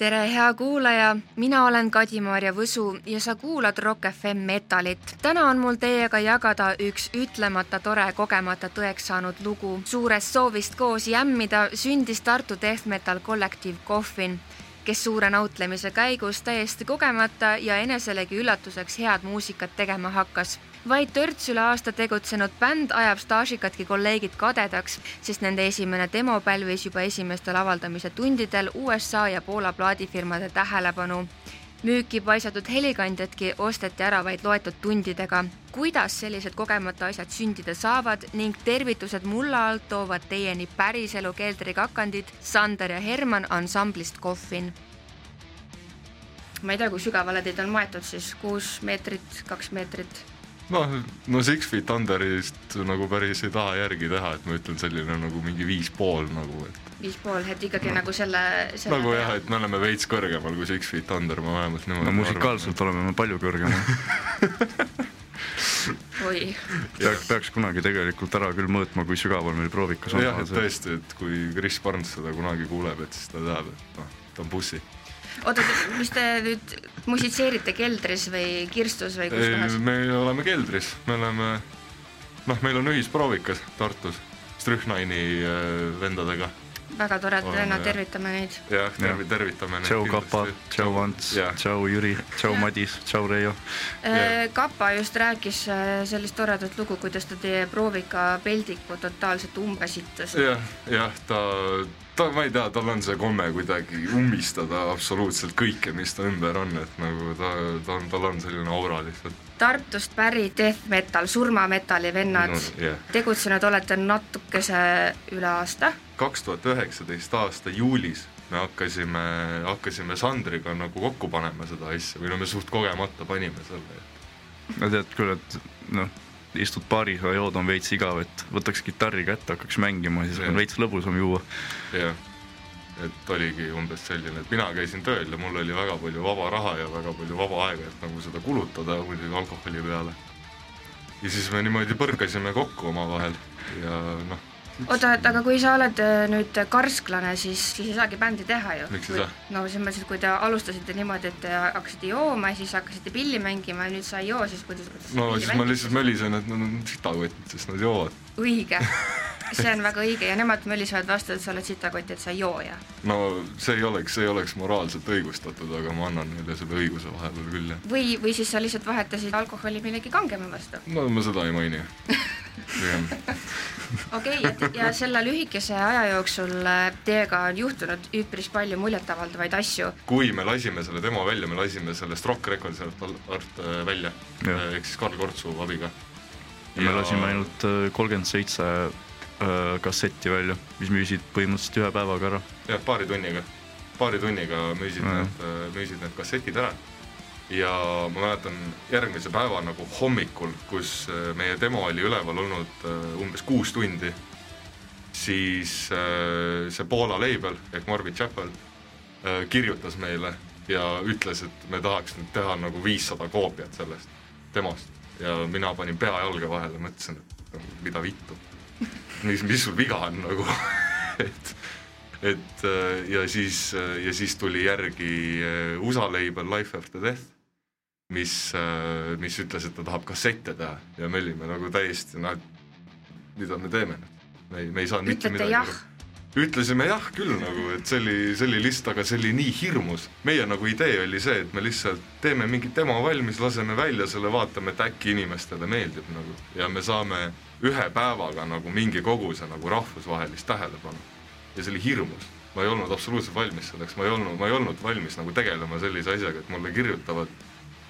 tere, hea kuulaja, mina olen Kadi-Maarja Võsu ja sa kuulad Rock FM Metalit. täna on mul teiega jagada üks ütlemata tore kogemata tõeks saanud lugu. suurest soovist koos jämmida sündis Tartu death metal kollektiiv Coffin, kes suure nautlemise käigus täiesti kogemata ja eneselegi üllatuseks head muusikat tegema hakkas vaid törts üle aasta tegutsenud bänd ajab staažikadki kolleegid kadedaks, sest nende esimene demo pälvis juba esimestel avaldamise tundidel USA ja Poola plaadifirmade tähelepanu. müüki paisatud helikandjadki osteti ära vaid loetud tundidega. kuidas sellised kogemata asjad sündida saavad ning tervitused mulla alt toovad teieni päriselu keldrikakandid Sander ja Herman ansamblist Coffin ma ei tea, kui sügavale teid on maetud siis, kuus meetrit, kaks meetrit noh, no Six Feet Underist nagu päris ei taha järgi teha, et ma ütlen selline nagu mingi viis pool nagu, et viis pool, et ikkagi no. nagu selle, selle nagu jah, et me oleme veits kõrgemal kui Six Feet Under, ma vähemalt niimoodi no musikaalselt oleme me palju kõrgemal oi. peaks, peaks kunagi tegelikult ära küll mõõtma, kui sügaval meil proovikas on. jah, et tõesti, et kui Chris Barnes seda kunagi kuuleb, et siis ta teab, et noh, ta on bussi oota, mis te nüüd musitseerite keldris või kirstus või kus kohas? me oleme keldris, me oleme, noh, meil on ühisproovikas Tartus Strühnaini äh, vendadega. väga tore, vennad, tervitame neid. jah, tervi-, tervitame neid. tšau Kapa, tšau Ants, tšau Jüri, tšau Madis, tšau Reio. Äh, Kapa just rääkis äh, sellist toredat lugu, kuidas ta teie proovika peldiku totaalselt umbesittas. jah, jah, ta ta, ma ei tea, tal on see komme kuidagi ummistada absoluutselt kõike, mis ta ümber on, et nagu ta, ta on, tal on selline aura lihtsalt. Tartust pärit death metal, surmametalli vennad no,, yeah. tegutsenud olete natukese üle aasta. kaks tuhat üheksateist aasta juulis me hakkasime, hakkasime Sandriga nagu kokku panema seda asja või no me suht kogemata panime selle. no tead küll, et noh istud baaris ja jood on veits igav, et võtaks kitarri kätte, hakkaks mängima, siis on veits lõbusam juua. jah, et oligi umbes selline, et mina käisin tööl ja mul oli väga palju vaba raha ja väga palju vaba aega, et nagu seda kulutada muidugi alkoholi peale. ja siis me niimoodi põrkasime kokku omavahel ja noh oota, et aga kui sa oled äh, nüüd karsklane, siis, siis ei saagi bändi teha ju. miks ei saa? no selles mõttes, et kui te alustasite niimoodi, et te hakkasite jooma ja siis hakkasite pilli mängima ja nüüd sa ei joo, siis kuidas, kuidas no siis ma lihtsalt mölisen, et nad on sitakotid, sest nad joovad. õige see on väga õige ja nemad mölisevad vastu, et sa oled sitakott, et sa ei joo ja. no see ei oleks, see ei oleks moraalselt õigustatud, aga ma annan neile selle õiguse vahepeal küll, jah. või, või siis sa lihtsalt vahetasid alkoholi millegi kangema vastu? no ma seda ei maini okei, et ja selle lühikese aja jooksul äh, teiega on juhtunud üpris palju muljetavaldavaid asju. kui me lasime selle demo välja, me lasime sellest Rock Records art äh, välja, äh, ehk siis Karl Kortsu abiga. ja me lasime ainult kolmkümmend seitse kassetti välja, mis müüsid põhimõtteliselt ühe päevaga ära. jah, paari tunniga, paari tunniga müüsid need, müüsid need kassetid ära ja ma mäletan järgmise päeva nagu hommikul, kus äh, meie demo oli üleval olnud äh, umbes kuus tundi, siis äh, see Poola label ehk Morbid Chapel kirjutas meile ja ütles, et me tahaks nüüd teha nagu viissada koopiat sellest demost. Ja mina panin pea jalge vahele, mõtlesin, et nagu, mida vittu, mis, mis sul viga on nagu? Et et ja siis, ja siis tuli järgi USA label Life After Death mis, äh, mis ütles, et ta tahab kassette teha. Ja me olime nagu täiesti noh, et mida me teeme nüüd, me ei, me ei saanud mitte midagi ütlesime jah küll nagu, et see oli, see oli lihtsalt, aga see oli nii hirmus. meie nagu idee oli see, et me lihtsalt teeme mingi demo valmis, laseme välja selle, vaatame, et äkki inimestele meeldib nagu. Ja me saame ühe päevaga nagu mingi koguse nagu rahvusvahelist tähelepanu. ja see oli hirmus. Ma ei olnud absoluutselt valmis selleks, ma ei olnud, ma ei olnud valmis nagu tegelema sellise asjaga, et mulle kirjutavad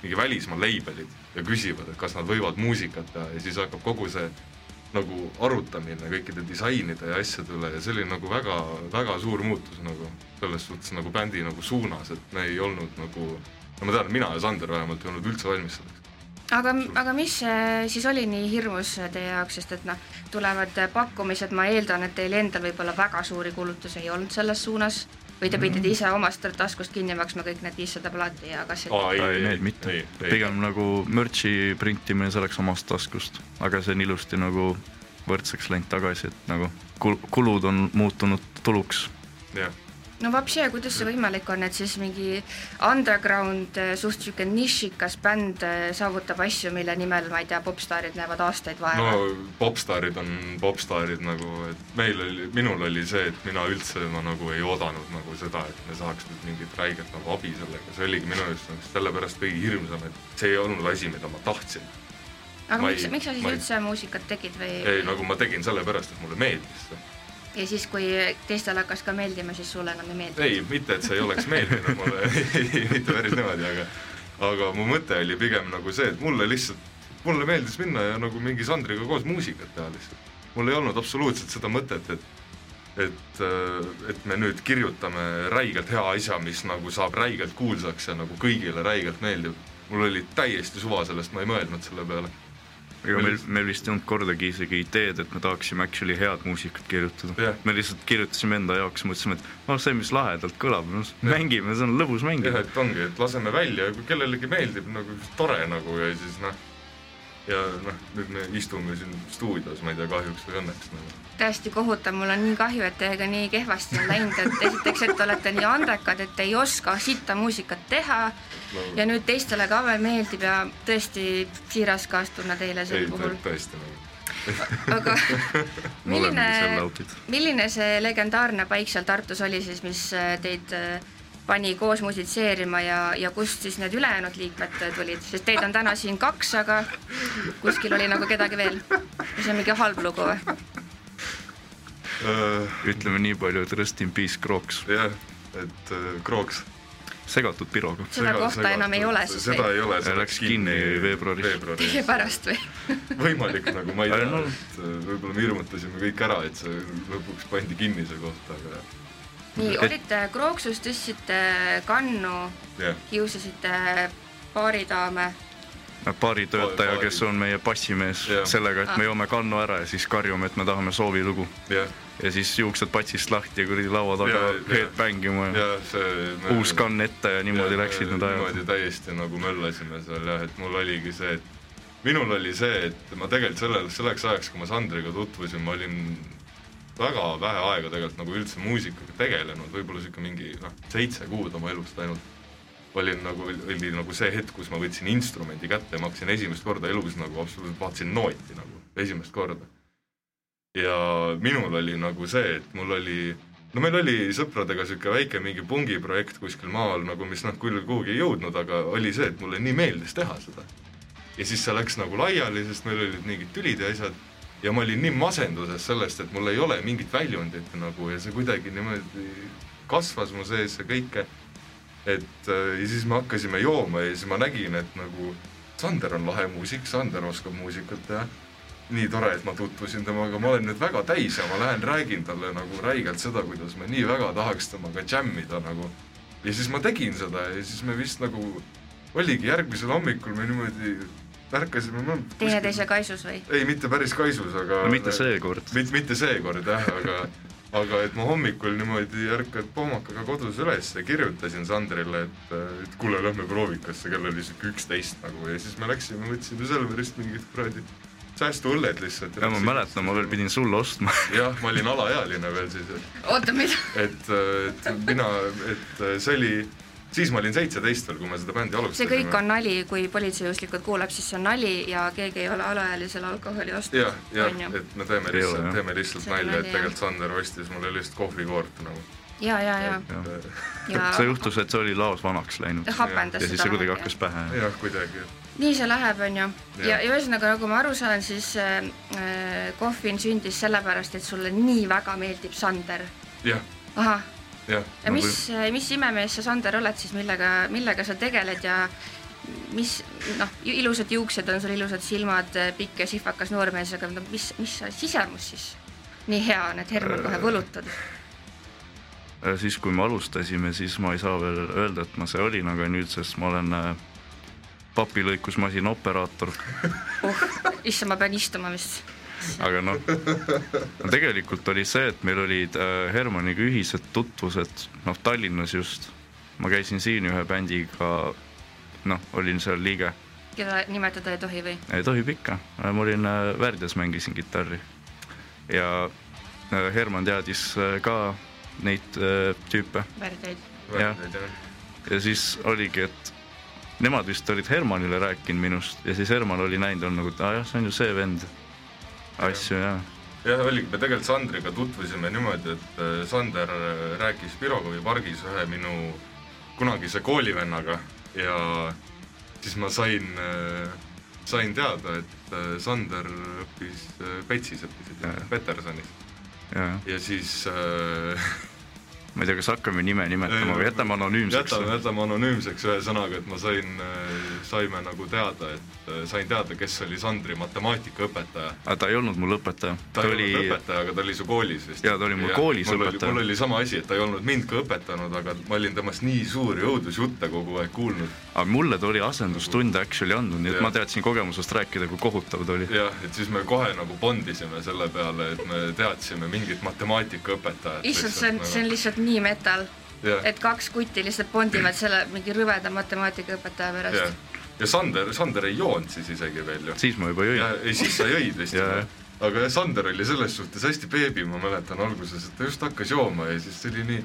mingi välismaa label'id ja küsivad, et kas nad võivad muusikat teha. Ja siis hakkab kogu see nagu arutamine kõikide disainide ja asjade üle. Ja see oli nagu väga, väga suur muutus nagu selles suhtes nagu bändi nagu suunas, et me ei olnud nagu, no ma tean, mina ja Sander vähemalt ei olnud üldse valmis selleks. Aga, aga mis siis oli nii hirmus teie jaoks, sest et noh, tulevad pakkumised, ma eeldan, et teil endal võib-olla väga suuri kulutusi ei olnud selles suunas või te pidite ise omast taskust kinni maksma kõik need viissada plaati ja kassetid oh,? ei, ei, need mitte, pigem nagu merch'i printimine, see läks omast taskust, aga see on ilusti nagu võrdseks läinud tagasi, et nagu kul-, kulud on muutunud tuluks. jah, no vapsi, kuidas see võimalik on, et siis mingi underground eh, suht sihuke nišikas bänd eh, saavutab asju, mille nimel, ma ei tea, popstaarid näevad aastaid vaeva? no popstaarid on popstaarid nagu, et meil oli, minul oli see, et mina üldse ma nagu ei oodanud nagu seda, et me saaks nüüd mingit räiget nagu abi sellega, see oligi minu jaoks nagu sellepärast kõige hirmsam, et see ei olnud asi, mida ma tahtsin. aga ma miks, miks sa siis ei... üldse muusikat tegid või? ei, nagu ma tegin sellepärast, et mulle meeldis see ja siis, kui teistele hakkas ka meeldima, siis sulle enam ei meeldinud? ei, mitte et see ei oleks meeldinud mulle mitte päris niimoodi, aga aga mu mõte oli pigem nagu see, et mulle lihtsalt, mulle meeldis minna ja nagu mingi Sandriga koos muusikat teha lihtsalt. mul ei olnud absoluutselt seda mõtet, et et, et me nüüd kirjutame räigelt hea asja, mis nagu saab räigelt kuulsaks ja nagu kõigile räigelt meeldib. mul oli täiesti suva sellest, ma ei mõelnud selle peale ega meil, meil vist ei olnud kordagi isegi ideed, et me tahaksime actually head muusikat kirjutada yeah.. me lihtsalt kirjutasime enda jaoks, mõtlesime, et noh, see, mis lahedalt kõlab, no yeah. mängime, see on lõbus mängida. jah, et ongi, et laseme välja ja kui kellelegi meeldib nagu tore nagu ja siis noh, ja noh, nüüd me istume siin stuudios, ma ei tea, kahjuks või õnneks nagu täiesti kohutav, mul on nii kahju, et teiega nii kehvasti on läinud, et esiteks, et te olete nii andekad, et ei oska sitta muusikat teha no. ja nüüd teistele ka veel meeldib ja tõesti siiras kaastunne teile sel puhul. tõesti nagu aga milline, milline see legendaarne paik seal Tartus oli siis, mis teid äh, pani koos musitseerima ja, ja kust siis need ülejäänud liikmed tulid, sest teid on täna siin kaks, aga kuskil oli nagu kedagi veel. see on mingi halb lugu või? uh,. ütleme nii palju, et rest in peace Crocs. jah, et uh, Crocs. segatud piroga. seda Sega, kohta segatud, enam ei ole siis seda ei ole, läks kinni veebruaris, teie pärast või võimalik nagu, ma ei tea no., et äh, võib-olla me hirmutasime kõik ära, et see lõpuks pandi kinni see koht, aga nii, olite Krooksus, tõstsite kannu yeah., kiusasite baaridaame baaritöötaja, kes on meie passimees yeah. sellega, et me joome kannu ära ja siis karjume, et me tahame soovilugu yeah. ja siis juuksed patsist lahti ja kuradi laua taga yeah, headbang ima ja yeah, see, uus kann ette ja niimoodi yeah, läksid need ajad. niimoodi täiesti nagu möllasime seal jah, et mul oligi see, et minul oli see, et ma tegelikult sellel, selleks ajaks, kui ma Sandriga tutvusin, ma olin väga vähe aega tegelikult nagu üldse muusikaga tegelenud, võib-olla sihuke mingi noh, seitse kuud oma elust ainult olin nagu, oli nagu see hetk, kus ma võtsin instrumendi kätte ja ma hakkasin esimest korda elus nagu absoluutselt vaatasin nooti nagu esimest korda. ja minul oli nagu see, et mul oli, no meil oli sõpradega niisugune väike mingi pungiprojekt kuskil maal nagu, mis noh, küll kuhugi ei jõudnud, aga oli see, et mulle nii meeldis teha seda. ja siis see läks nagu laiali, sest meil olid mingid tülid ja asjad ja ma olin nii masenduses sellest, et mul ei ole mingit väljundit nagu ja see kuidagi niimoodi kasvas mu sees ja kõike et äh, ja siis me hakkasime jooma ja siis ma nägin, et nagu Sander on lahe muusik, Sander oskab muusikat teha. nii tore, et ma tutvusin temaga, ma olen nüüd väga täis ja ma lähen räägin talle nagu räigelt seda, kuidas ma nii väga tahaks temaga džämmida nagu. ja siis ma tegin seda ja siis me vist nagu oligi järgmisel hommikul me niimoodi ärkasime no,. teineteise kaisus või? ei, mitte päris kaisus, aga no,. mitte seekord. mitte, mitte seekord jah, aga aga et ma hommikul niimoodi ärkad pohmakaga kodus üles ja kirjutasin Sandrile, et, et kuule, lähme proovikasse, kell oli sihuke üksteist nagu ja siis me läksime, võtsime Selverist mingid kuradi säästuõlled lihtsalt. ja ma mäletan, ma veel pidin sulle ostma jah, ma olin alaealine veel siis. oota, mida? et, et mina, et see oli siis ma olin seitseteist veel, kui me seda bändi alustasime. see kõik on nali, kui politseijuhtlikult kuuleb, siis see on nali ja keegi ei ole alaealisele alkoholi ostnud. jah, jah, et me teeme lihtsalt, teeme lihtsalt nalja, et tegelikult Sander ostis mulle lihtsalt kohvikoort nagu. ja, ja, ja, ja. ja. see juhtus, et see oli laos vanaks läinud. ja siis see kuidagi hakkas pähe. jah, kuidagi. nii see läheb, on ju. ja, ja ühesõnaga, nagu ma aru saan, siis äh, Kohvin sündis sellepärast, et sulle nii väga meeldib Sander. jah. ahah ja, ja mis, mis imemees sa, Sander, oled siis, millega, millega sa tegeled ja mis noh, ilusad juuksed on sul, ilusad silmad, pikk ja sihvakas noormees, aga no mis, mis sisemus siis nii hea on, et Herman kohe võlutad? Äh, siis, kui me alustasime, siis ma ei saa veel öelda, et ma see olin, aga nüüdsest ma olen äh, papilõikusmasina operaator. oh, issand, ma pean istuma vist aga noh, no tegelikult oli see, et meil olid äh, Hermaniga ühised tutvused, noh Tallinnas just. ma käisin siin ühe bändiga, noh, olin seal liige. keda nimetada ei tohi või? tohib ikka, ma olin äh, Värdjas, mängisin kitarri. ja äh, Herman teadis ka neid äh, tüüpe väärteid. Jah. ja siis oligi, et nemad vist olid Hermanile rääkinud minust ja siis Herman oli näinud, on nagu, et aa jah, see on ju see vend. Asju ja, jah, oligi, me tegelikult Sandriga tutvusime niimoodi, et äh, Sander äh, rääkis Pirogovi pargis ühe minu kunagise koolivennaga ja siis ma sain, sain teada, et äh, Sander õppis äh, Petsis, õppis. Petersonis ja ja siis äh, ma ei tea, kas hakkame nime nimetama või jätame anonüümseks. jätame, jätame anonüümseks ühesõnaga, et ma sain, saime nagu teada, et sain teada, kes oli Sandri matemaatikaõpetaja. aga ta ei olnud mul õpetaja, ta ei oli olnud õpetaja, aga ta oli su koolis vist. Jaa, ta oli mul koolis mul õpetaja. oli, mul oli sama asi, et ta ei olnud mind ka õpetanud, aga ma olin temast nii suuri õudusjutte kogu aeg kuulnud. aga mulle ta oli asendustunde actually andnud, nii et Jah. ma teadsin kogemusest rääkida, kui kohutav ta oli. jah, et siis me kohe nagu bondisime selle peale, et me teadsime mingit matemaatikaõpetajat. issand, see on, see on lihtsalt nii metal, jah, et kaks kutti lihtsalt bondivad selle mingi rõveda matemaatikaõpetaja pärast.. ja Sander, Sander ei joonud siis isegi veel ju. siis ma juba ja jõin. ei, siis sa jõid vist juba. aga jah, Sander oli selles suhtes hästi beebi, ma mäletan alguses, et ta just hakkas jooma ja siis see oli nii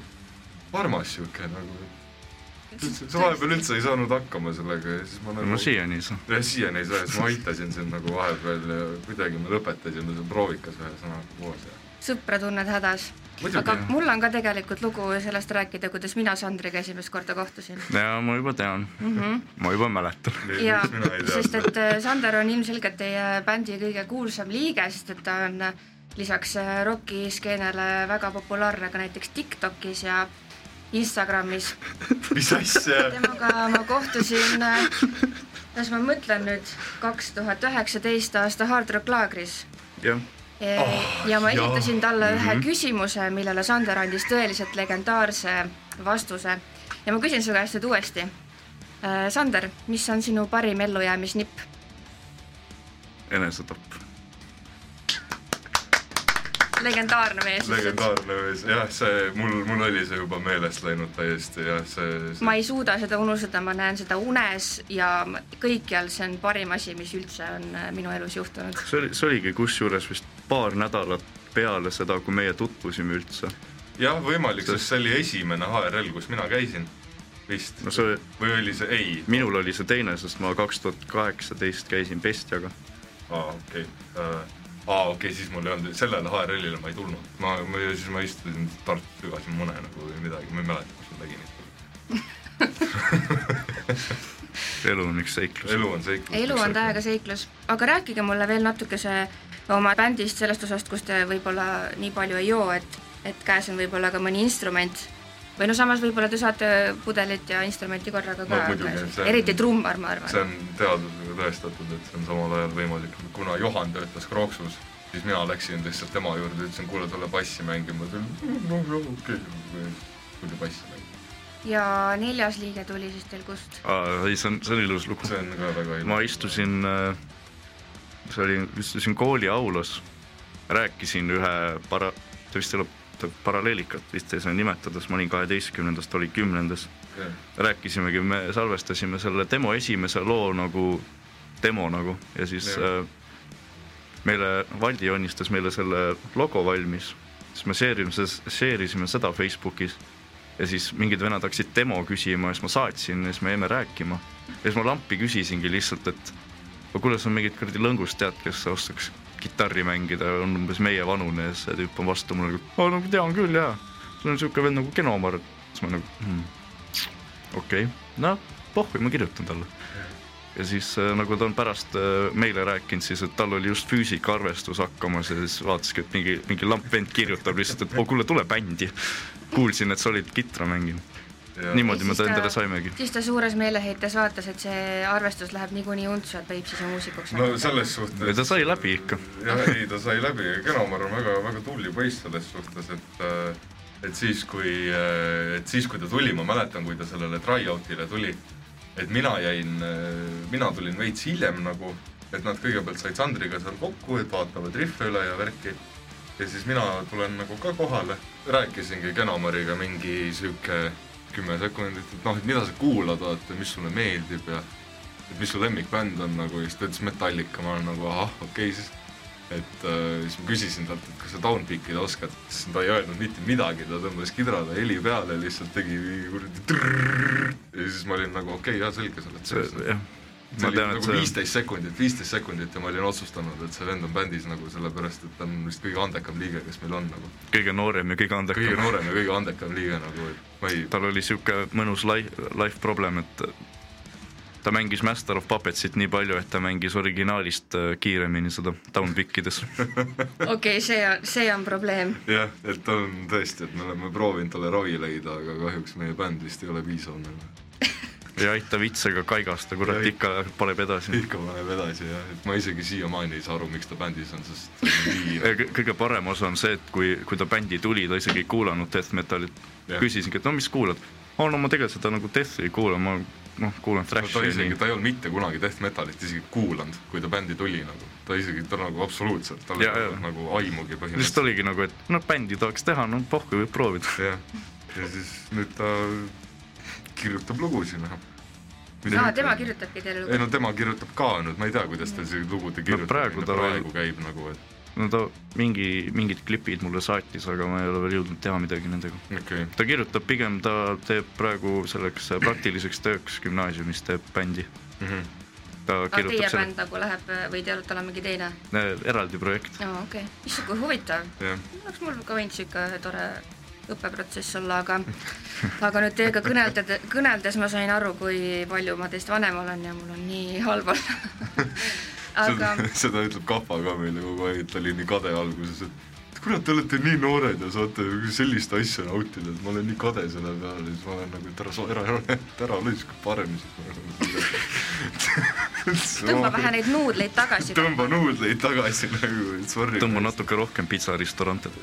armas sihuke nagu. sa vahepeal üldse ei saanud hakkama sellega ja siis ma nagu no siiani ei saa. jah, siiani ei saa ja siis ma aitasin sind nagu vahepeal ja kuidagi me lõpetasime seal proovikas ühesõnaga koos ja sõpra tunned hädas. Aga mul on ka tegelikult lugu sellest rääkida, kuidas mina Sandriga esimest korda kohtusin ja ma juba tean mm, -hmm. ma juba mäletan. ja sest et äh, Sander on ilmselgelt teie bändi kõige kuulsam liige, sest et ta on äh, lisaks äh, rokiskeenele väga populaarne ka näiteks Tiktokis ja Instagramis. mis asja temaga ma kohtusin, kuidas ma mõtlen nüüd, kaks tuhat üheksateist aasta Hard Rock laagris jah, ja ma esitasin talle ühe küsimuse, millele Sander andis tõeliselt legendaarse vastuse ja ma küsin su käest nüüd uuesti. Sander, mis on sinu parim ellujäämisnipp? enesetapp. legendaarne mees. legendaarne mees, jah, see mul, mul oli see juba meelest läinud täiesti jah, see, see... ma ei suuda seda unustada, ma näen seda unes ja ma- kõikjal, see on parim asi, mis üldse on äh, minu elus juhtunud. see oli, see oligi kusjuures vist paar nädalat peale seda, kui meie tutvusime üldse. jah, võimalik, sest see oli esimene HRL, kus mina käisin vist no see, või oli see, ei, minul oli see teine, sest ma kaks tuhat kaheksateist käisin Pestjaga. aa okei okay., aa okei okay,, siis mul ei olnud, sellele HRL-ile ma ei tulnud, ma, ma, siis ma istusin Tartus sügasin mune nagu või midagi, ma ei mäleta, kus ma tegin. elu on üks seiklus. elu on seiklus. elu on täiega seiklus, aga rääkige mulle veel natukese oma bändist, sellest osast, kus te võib-olla nii palju ei joo, et, et käes on võib-olla ka mõni instrument või no samas võib-olla te saate pudelit ja instrumenti korraga ka No see eriti trummar, ma see arvan. on teadusega tõestatud, et see on samal ajal võimalik, kuna Johan töötas Krooksus, siis mina läksin lihtsalt tema juurde, ütlesin, kuule, tule bassi mängima, ta oli no jah, okei okay., tuli bassi mängima. Ja neljas liige tuli siis teil kust? ei, see on, see on ilus lugu. see on ka väga ilus. ma istusin, see oli, istusin kooli aulas, rääkisin ühe para-, ta vist ei ole ta paralleelikat vist ei saa nimetada, sest ma olin kaheteistkümnendas, ta oli kümnendas. rääkisimegi, me salvestasime selle demo esimese loo nagu demo nagu ja siis Jah. äh, meile, Valdi joonistas meile selle logo valmis, siis me share isime, share isime seda Facebookis ja siis mingid vennad hakkasid demo küsima ja siis ma saatsin ja siis me jäime rääkima. ja siis ma lampi küsisingi lihtsalt, et aga kuule, sa mingit kuradi lõngust tead, kes oskaks kitarri mängida, on umbes meie vanune ja see tüüp on vastu mulle nagu, aa no tean küll jaa, sul on siuke vend nagu Genomar, siis ma nagu hmm, okei okay., noh pohhui, ma kirjutan talle. ja siis äh, nagu ta on pärast äh, meile rääkinud siis, et tal oli just füüsikaarvestus hakkamas ja siis vaataski, et mingi, mingi lamp vend kirjutab lihtsalt, et oo kuule, tule bändi. kuulsin, et sa olid kitra mänginud. niimoodi me ta endale saimegi. siis ta suures meeleheites vaatas, et see arvestus läheb niikuinii untsu, et võib siis muusikuks no selles suhtes. ja ta sai läbi ikka. jah, ei ta sai läbi, Genomar on väga, väga tubli poiss selles suhtes, et äh, et siis, kui, et siis, kui ta tuli, ma mäletan, kui ta sellele try-out'ile tuli, et mina jäin, mina tulin veits hiljem nagu, et nad kõigepealt said Sandriga seal kokku, et vaatavad rihve üle ja värki. Ja siis mina tulen nagu ka kohale, rääkisingi Genomariga mingi sihuke kümme sekundit, et noh, et mida sa kuulad, vaata, mis sulle meeldib ja et mis su lemmikbänd on nagu ja siis ta ütles Metallica, ma olen nagu ahah, okei okay, siis et äh, siis ma küsisin talt, et kas sa downpick'ida oskad, siis ta ei öelnud mitte midagi, ta tõmbas kidrale heli peale, lihtsalt tegi kuradi ja siis ma olin nagu okei okay,, jaa selge, sa oled see ma tean, et nagu see viisteist sekundit, viisteist sekundit ja ma olin otsustanud, et see vend on bändis nagu sellepärast, et ta on vist kõige andekam liige, kes meil on nagu. kõige noorem ja kõige kõige andekam. noorem ja kõige andekam liige nagu, et ma ei, tal oli sihuke mõnus life, life problem, et ta mängis Master of Puppetsit nii palju, et ta mängis originaalist äh, kiiremini seda downpick ides okei, see on, see on probleem. jah, et ta on tõesti, et me oleme proovinud talle ravi leida, aga kahjuks meie bänd vist ei ole piisav nagu. ei aita vitsega kaigasta, kurat Ei. ikka paneb edasi. ikka paneb edasi jah, et ma isegi siiamaani ei saa aru, miks ta bändis on, sest nii kõige parem osa on see, et kui, kui ta bändi tuli, ta isegi ei kuulanud death metalit. Küsisingi, et no mis kuulad? aa no ma tegelikult seda nagu death'i ei kuula, ma noh, kuulan no, ta thrash'i ja isegi, ta ei olnud mitte kunagi death metalit isegi kuulanud, kui ta bändi tuli nagu. ta isegi, ta nagu absoluutselt, tal ei Ja, ja. olnud nagu aimugi lihtsalt põhimõtteliselt. oligi nagu, et noh, bändi tahaks teha, no pohhu, võib proovida. jah, ja siis nüüd ta kirjutab lugusid noh. aa, tema kirjutabki teile ei lugu? no tema kirjutab ka nüüd, ma ei tea, kuidas tal see lugude kirjutamine praegu ta- praegu käib nagu, et no ta mingi, mingid klipid mulle saatis, aga ma ei ole veel jõudnud teha midagi nendega. okei okay., ta kirjutab pigem, ta teeb praegu selleks praktiliseks tööks gümnaasiumis teeb bändi. mm. -hmm. ta teie kirjutab selle bänd nagu läheb või teil, tal on mingi teine? äh, eraldi projekt. aa, okei okay., issand kui huvitav. jah, oleks mul ka võinud sihuke tore õppeprotsess olla, aga aga nüüd teiega kõneldes, kõneldes ma sain aru, kui palju ma teist vanem olen ja mul on nii halb olla. aga seda, seda ütleb Kahva ka meile kogu aeg, et ta oli nii kade alguses, et kurat, te olete nii noored ja saate sellist asja nautida, et ma olen nii kade selle peale, siis ma olen nagu, et ära, ära, ära, ära lõiska parem siis. tõmba vähe neid nuudleid tagasi. tõmba nuudleid tagasi nagu, sorry. tõmba. natuke rohkem pitsaristorante.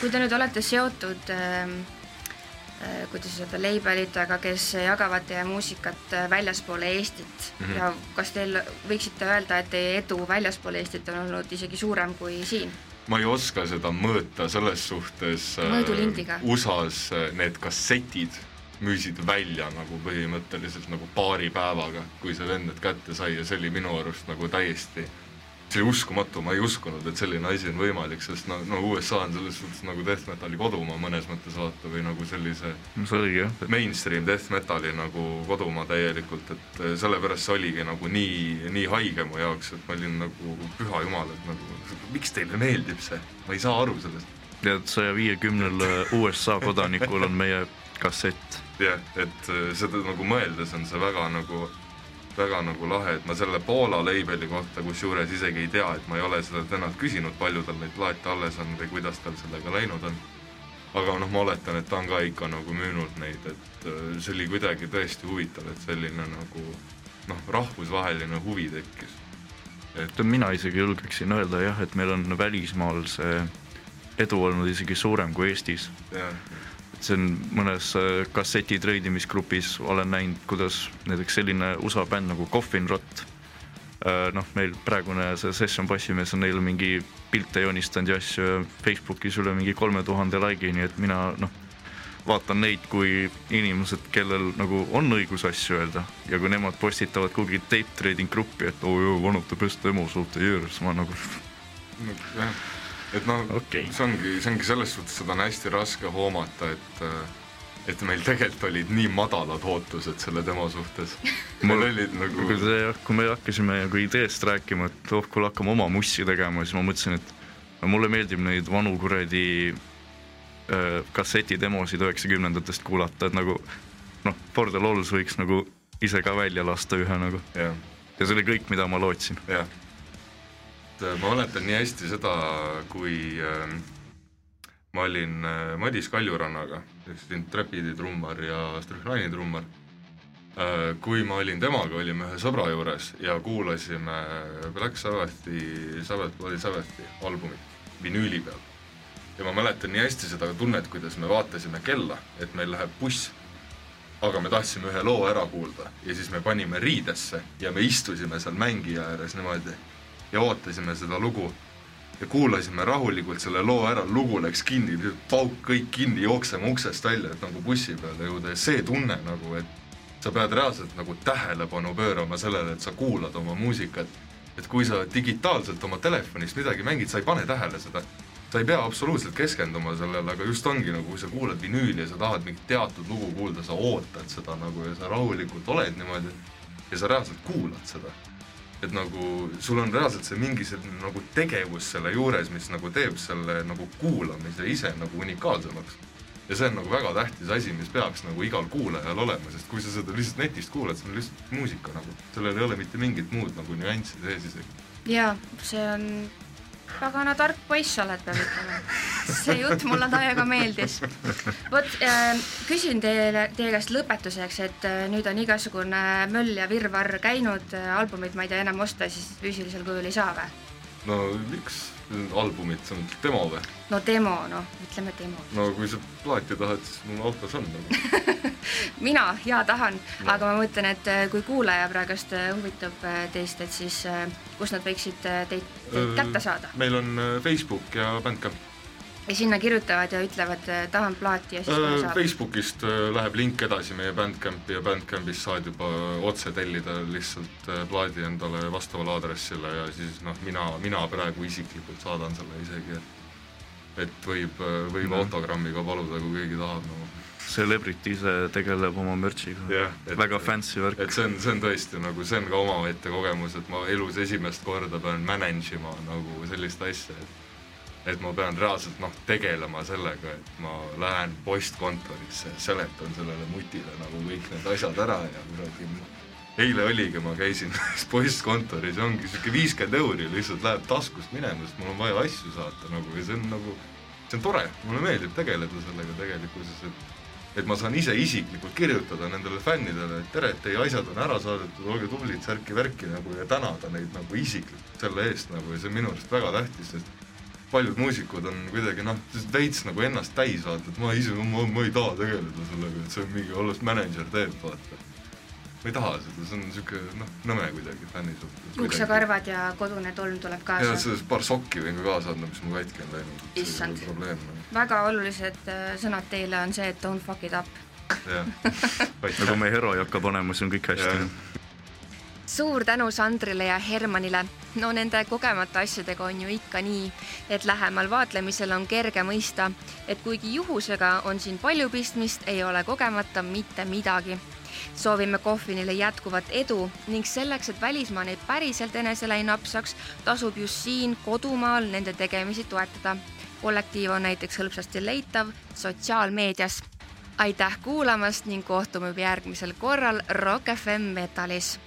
kui te nüüd olete seotud äh, kuidas öelda, labelitega, kes jagavad teie muusikat äh, väljaspoole Eestit mm. -hmm. ja kas teil võiksite öelda, et teie edu väljaspool Eestit on olnud isegi suurem kui siin? ma ei oska seda mõõta selles suhtes äh, Mõõdulindiga. USA-s need kassetid müüsid välja nagu põhimõtteliselt nagu paari päevaga, kui see vend need kätte sai ja see oli minu arust nagu täiesti see oli uskumatu, ma ei uskunud, et selline asi on võimalik, sest no, no USA on selles suhtes nagu death metali kodumaa mõnes mõttes vaata või nagu sellise jah, mainstream death metali nagu kodumaa täielikult, et eh, sellepärast see oligi nagu nii, nii haige mu jaoks, et ma olin nagu püha jumal, et nagu miks teile meeldib see, ma ei saa aru sellest. tead saja viiekümnel USA kodanikul on meie kassett. jah, et eh, seda nagu mõeldes on see väga nagu, väga nagu lahe, et ma selle Poola label'i kohta kusjuures isegi ei tea, et ma ei ole seda tänalt küsinud, palju tal neid plaate alles on või kuidas tal sellega läinud on. aga noh, ma oletan, et ta on ka ikka nagu müünud neid, et äh, see oli kuidagi tõesti huvitav, et selline nagu noh, rahvusvaheline huvi tekkis. tead, mina isegi julgeksin öelda jah, et meil on välismaal see edu olnud isegi suurem kui Eestis. jah, see on mõnes äh, kasseti treidimisgrupis olen näinud, kuidas näiteks selline USA bänd nagu Coffin Rot noh, meil praegune see session bassimees on neile mingi pilte joonistanud ja asju ja Facebookis üle mingi kolme tuhande like'i, nii et mina noh, vaatan neid kui inimesed, kellel nagu on õigus asju öelda ja kui nemad postitavad kuhugi tape trading gruppi, et oo oh, joo, one of the best demos of the year, siis ma nagu et noh Okei. see ongi, see ongi selles suhtes, seda on hästi raske hoomata, et äh, et meil tegelikult olid nii madalad ootused selle demo suhtes. mul olid nagu kui see, kui me hakkasime nagu ideest rääkima, et oh, kuule hakkame oma mussi tegema, siis ma mõtlesin, et mulle meeldib neid vanu kuradi äh, kassetidemosid üheksakümnendatest kuulata, et nagu noh, For the Lols võiks nagu ise ka välja lasta ühe nagu jah, ja see oli kõik, mida ma lootsin. jah. Et äh, ma mäletan nii hästi seda, kui äh, ma olin äh, Madis Kaljurannaga, selline Trapidi trummar ja Strihhani trummar äh,. kui ma olin temaga, olime ühe sõbra juures ja kuulasime Black Sabbathi, Sabbath Bloody Sabbathi albumit vinüüli peal. ja ma mäletan nii hästi seda tunnet, kuidas me vaatasime kella, et meil läheb buss aga me tahtsime ühe loo ära kuulda ja siis me panime riidesse ja me istusime seal mängija ääres niimoodi ja ootasime seda lugu ja kuulasime rahulikult selle loo ära, lugu läks kinni, pauk kõik kinni, jookseme uksest välja, et nagu bussi peale jõuda ja see tunne nagu, et sa pead reaalselt nagu tähelepanu pöörama sellele, et sa kuulad oma muusikat et kui sa digitaalselt oma telefonist midagi mängid, sa ei pane tähele seda. sa ei pea absoluutselt keskenduma sellele, aga just ongi nagu, kui sa kuulad vinüüli ja sa tahad mingit teatud lugu kuulda, sa ootad seda nagu ja sa rahulikult oled niimoodi ja sa reaalselt kuulad seda. Et nagu sul on reaalselt see mingi selline nagu tegevus selle juures, mis nagu teeb selle nagu kuulamise ise nagu unikaalsemaks ja see on nagu väga tähtis asi, mis peaks nagu igal kuulajal olema, sest kui sa seda lihtsalt netist kuulad, see on lihtsalt muusika nagu, sellel ei ole mitte mingit muud nagu nüanssi sees isegi. jaa, see on pagana tark poiss oled, peab ütlema. see jutt mulle täiega meeldis. vot äh, küsin teile, teie käest lõpetuseks, et äh, nüüd on igasugune möll ja virvarr käinud äh,, albumit ma ei tea enam osta, siis füüsilisel kujul ei saa või? no miks albumit, see on demo või? no demo, noh, ütleme demo. no kui sa plaati tahad, siis mul autos on nagu mina jaa tahan no., aga ma mõtlen, et äh, kui kuulaja praegust äh, huvitab äh, teist, et siis kus nad võiksid teid, teid kätte saada? meil on Facebook ja Bandcamp ja sinna kirjutavad ja ütlevad, tahan plaati ja siis kohe saab? Facebookist läheb link edasi meie Bandcampi ja Bandcampist saad juba otse tellida lihtsalt plaadi endale vastavale aadressile ja siis noh, mina, mina praegu isiklikult saadan selle isegi, et et võib, võib mm. autogrammiga paluda, kui keegi tahab no.. Celebrity ise tegeleb oma merch'iga yeah,, väga fancy värk. et see on, see on tõesti nagu, see on ka omaette kogemus, et ma elus esimest korda pean manage ima nagu sellist asja, et et ma pean reaalselt noh, tegelema sellega, et ma lähen postkontorisse, seletan sellele mutile nagu kõik need asjad ära ja kuradi eile oligi, ma käisin postkontoris ongi sihuke viiskümmend euri lihtsalt läheb taskust minema, sest mul on vaja asju saata nagu ja see on nagu, see on tore, mulle meeldib tegeleda sellega tegelikkuses, et et ma saan ise isiklikult kirjutada nendele fännidele, et tere, et teie asjad on ära saadetud, olge tublid, särki-värki nagu ja tänada neid nagu isiklikult selle eest nagu ja see on minu arust väga tähtis, sest paljud muusikud on kuidagi noh, veits nagu ennast täis vaata, et ma ise, ma, ma ei taha tegeleda sellega, et see on mingi, alles mänedžer teeb, vaata. ma ei taha seda, see on niisugune noh, nõme kuidagi fänni suhtes. uksekarvad ja kodune tolm tuleb kaasa. ja sellest paar sokki võin ka kaasa anda, mis mul katki on läinud. issand, noh. väga olulised äh, sõnad teile on see, et don't fuck it up. nagu me Hero ei hakka panema, siis on kõik hästi. Suur tänu Sandrile ja Hermanile no nende kogemata asjadega on ju ikka nii, et lähemal vaatlemisel on kerge mõista, et kuigi juhusega on siin palju pistmist, ei ole kogemata mitte midagi. soovime Kohvinile jätkuvat edu ning selleks, et välismaa neid päriselt enesele ei napsaks, tasub just siin kodumaal nende tegemisi toetada. kollektiiv on näiteks hõlpsasti leitav sotsiaalmeedias aitäh kuulamast ning kohtume järgmisel korral Rock FM Metalis